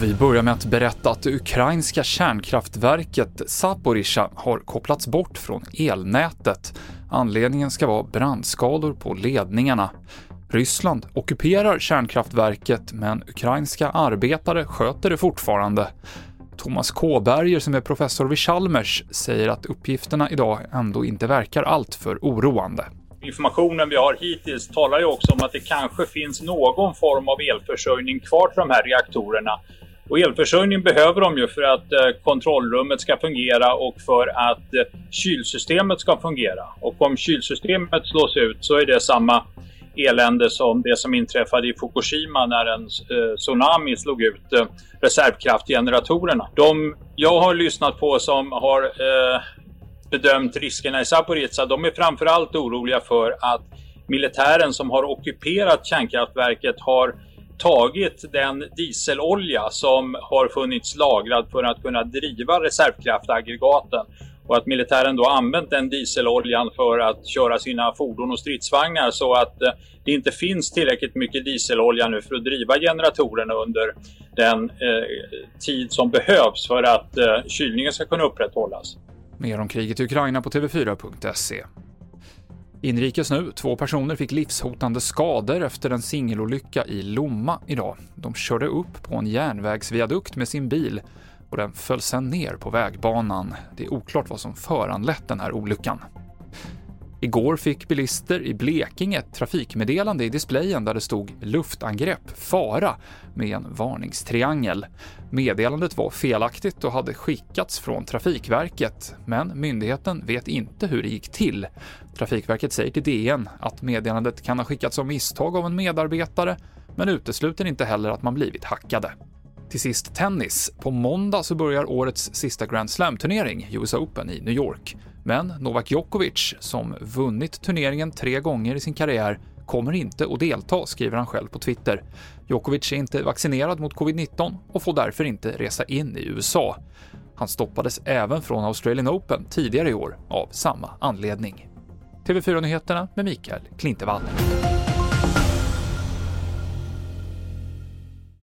Vi börjar med att berätta att det ukrainska kärnkraftverket Zaporizjzja har kopplats bort från elnätet. Anledningen ska vara brandskador på ledningarna. Ryssland ockuperar kärnkraftverket, men ukrainska arbetare sköter det fortfarande. Thomas Kåberger, som är professor vid Chalmers, säger att uppgifterna idag ändå inte verkar alltför oroande. Informationen vi har hittills talar ju också om att det kanske finns någon form av elförsörjning kvar till de här reaktorerna. Och elförsörjning behöver de ju för att eh, kontrollrummet ska fungera och för att eh, kylsystemet ska fungera. Och om kylsystemet slås ut så är det samma elände som det som inträffade i Fukushima när en eh, tsunami slog ut eh, reservkraftgeneratorerna. De jag har lyssnat på som har eh, bedömt riskerna i Zaporizjzja, de är framförallt oroliga för att militären som har ockuperat kärnkraftverket har tagit den dieselolja som har funnits lagrad för att kunna driva reservkraftaggregaten. Och att militären då använt den dieseloljan för att köra sina fordon och stridsvagnar. Så att eh, det inte finns tillräckligt mycket dieselolja nu för att driva generatorerna under den eh, tid som behövs för att eh, kylningen ska kunna upprätthållas. Mer om kriget i Ukraina på TV4.se. Inrikes nu, två personer fick livshotande skador efter en singelolycka i Lomma idag. De körde upp på en järnvägsviadukt med sin bil och den föll sedan ner på vägbanan. Det är oklart vad som föranlett den här olyckan. Igår fick bilister i Blekinge ett trafikmeddelande i displayen där det stod “luftangrepp, fara” med en varningstriangel. Meddelandet var felaktigt och hade skickats från Trafikverket, men myndigheten vet inte hur det gick till. Trafikverket säger till DN att meddelandet kan ha skickats av misstag av en medarbetare, men utesluter inte heller att man blivit hackade. Till sist tennis. På måndag så börjar årets sista Grand Slam-turnering, US Open i New York. Men Novak Djokovic, som vunnit turneringen tre gånger i sin karriär, kommer inte att delta, skriver han själv på Twitter. Djokovic är inte vaccinerad mot covid-19 och får därför inte resa in i USA. Han stoppades även från Australian Open tidigare i år av samma anledning. TV4-nyheterna med Mikael Klintevall.